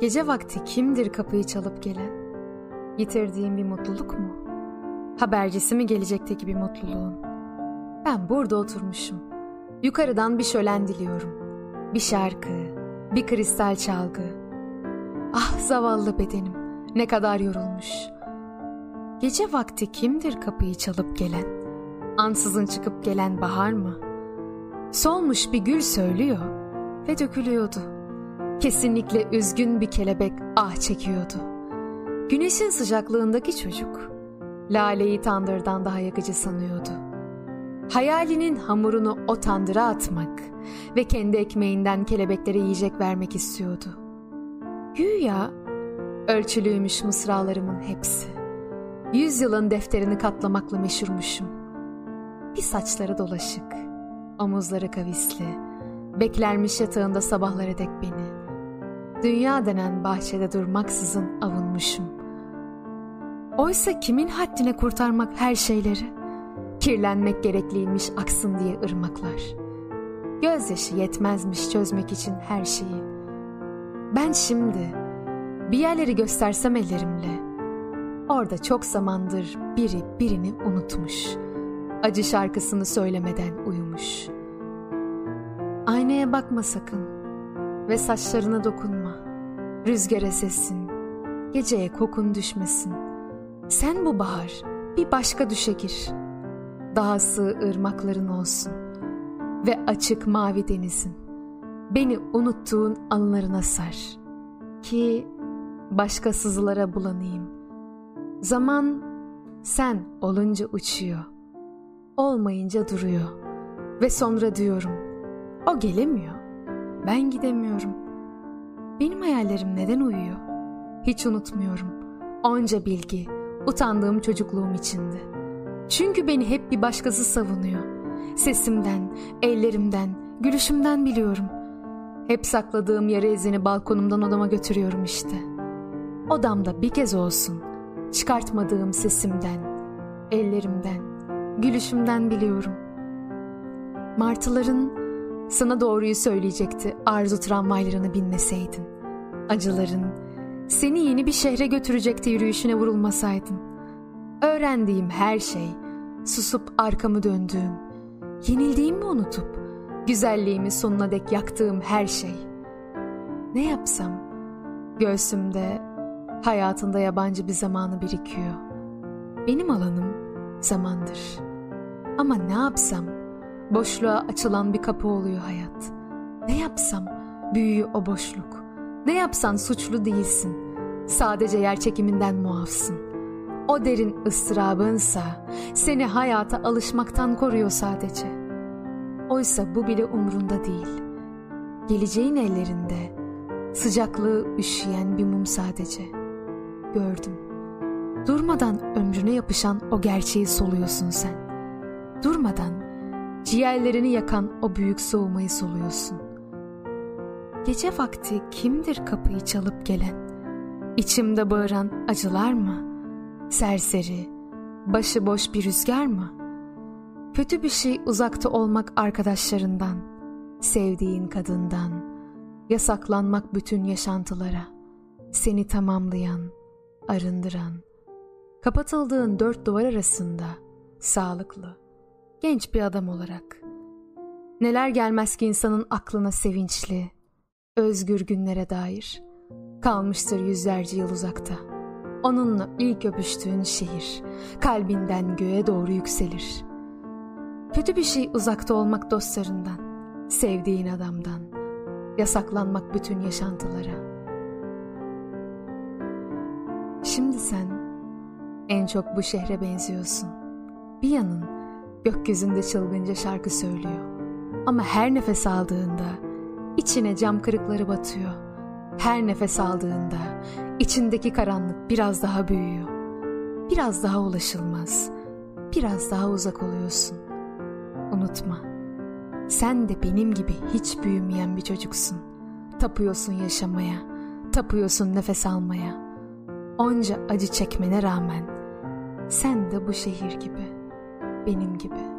Gece vakti kimdir kapıyı çalıp gelen? Yitirdiğim bir mutluluk mu? Habercisi mi gelecekteki bir mutluluğun? Ben burada oturmuşum. Yukarıdan bir şölen diliyorum. Bir şarkı, bir kristal çalgı. Ah zavallı bedenim, ne kadar yorulmuş. Gece vakti kimdir kapıyı çalıp gelen? Ansızın çıkıp gelen bahar mı? Solmuş bir gül söylüyor ve dökülüyordu. Kesinlikle üzgün bir kelebek ah çekiyordu. Güneşin sıcaklığındaki çocuk, laleyi tandırdan daha yakıcı sanıyordu. Hayalinin hamurunu o tandıra atmak ve kendi ekmeğinden kelebeklere yiyecek vermek istiyordu. Güya ölçülüymüş mısralarımın hepsi. Yüzyılın defterini katlamakla meşhurmuşum. Bir saçları dolaşık, omuzları kavisli, beklermiş yatağında sabahlara dek beni. Dünya denen bahçede durmaksızın avunmuşum. Oysa kimin haddine kurtarmak her şeyleri? Kirlenmek gerekliymiş aksın diye ırmaklar. Gözyaşı yetmezmiş çözmek için her şeyi. Ben şimdi bir yerleri göstersem ellerimle, orada çok zamandır biri birini unutmuş. Acı şarkısını söylemeden uyumuş. Aynaya bakma sakın ve saçlarına dokunma. Rüzgara sessin, geceye kokun düşmesin. Sen bu bahar bir başka düşe gir. Daha sığ ırmakların olsun ve açık mavi denizin. Beni unuttuğun anılarına sar. Ki başka sızılara bulanayım. Zaman sen olunca uçuyor. Olmayınca duruyor. Ve sonra diyorum, o gelemiyor. Ben gidemiyorum. Benim hayallerim neden uyuyor? Hiç unutmuyorum. Onca bilgi, utandığım çocukluğum içinde. Çünkü beni hep bir başkası savunuyor. Sesimden, ellerimden, gülüşümden biliyorum. Hep sakladığım yara izini balkonumdan odama götürüyorum işte. Odamda bir kez olsun çıkartmadığım sesimden, ellerimden, gülüşümden biliyorum. Martıların sana doğruyu söyleyecekti arzu tramvaylarını binmeseydin. Acıların seni yeni bir şehre götürecekti yürüyüşüne vurulmasaydın. Öğrendiğim her şey, susup arkamı döndüğüm, yenildiğimi unutup, güzelliğimi sonuna dek yaktığım her şey. Ne yapsam, göğsümde, hayatında yabancı bir zamanı birikiyor. Benim alanım zamandır. Ama ne yapsam, boşluğa açılan bir kapı oluyor hayat. Ne yapsam, büyüyor o boşluk. Ne yapsan suçlu değilsin. Sadece yer çekiminden muafsın. O derin ıstırabınsa seni hayata alışmaktan koruyor sadece. Oysa bu bile umrunda değil. Geleceğin ellerinde sıcaklığı üşüyen bir mum sadece. Gördüm. Durmadan ömrüne yapışan o gerçeği soluyorsun sen. Durmadan ciğerlerini yakan o büyük soğumayı soluyorsun. Gece vakti kimdir kapıyı çalıp gelen? İçimde bağıran acılar mı? Serseri, başıboş bir rüzgar mı? Kötü bir şey uzakta olmak arkadaşlarından, sevdiğin kadından, yasaklanmak bütün yaşantılara, seni tamamlayan, arındıran, kapatıldığın dört duvar arasında, sağlıklı, genç bir adam olarak. Neler gelmez ki insanın aklına sevinçli, özgür günlere dair. Kalmıştır yüzlerce yıl uzakta. Onunla ilk öpüştüğün şehir, kalbinden göğe doğru yükselir. Kötü bir şey uzakta olmak dostlarından, sevdiğin adamdan, yasaklanmak bütün yaşantılara. Şimdi sen en çok bu şehre benziyorsun. Bir yanın gökyüzünde çılgınca şarkı söylüyor. Ama her nefes aldığında içine cam kırıkları batıyor. Her nefes aldığında içindeki karanlık biraz daha büyüyor. Biraz daha ulaşılmaz. Biraz daha uzak oluyorsun. Unutma. Sen de benim gibi hiç büyümeyen bir çocuksun. Tapıyorsun yaşamaya. Tapıyorsun nefes almaya. Onca acı çekmene rağmen sen de bu şehir gibi, benim gibi.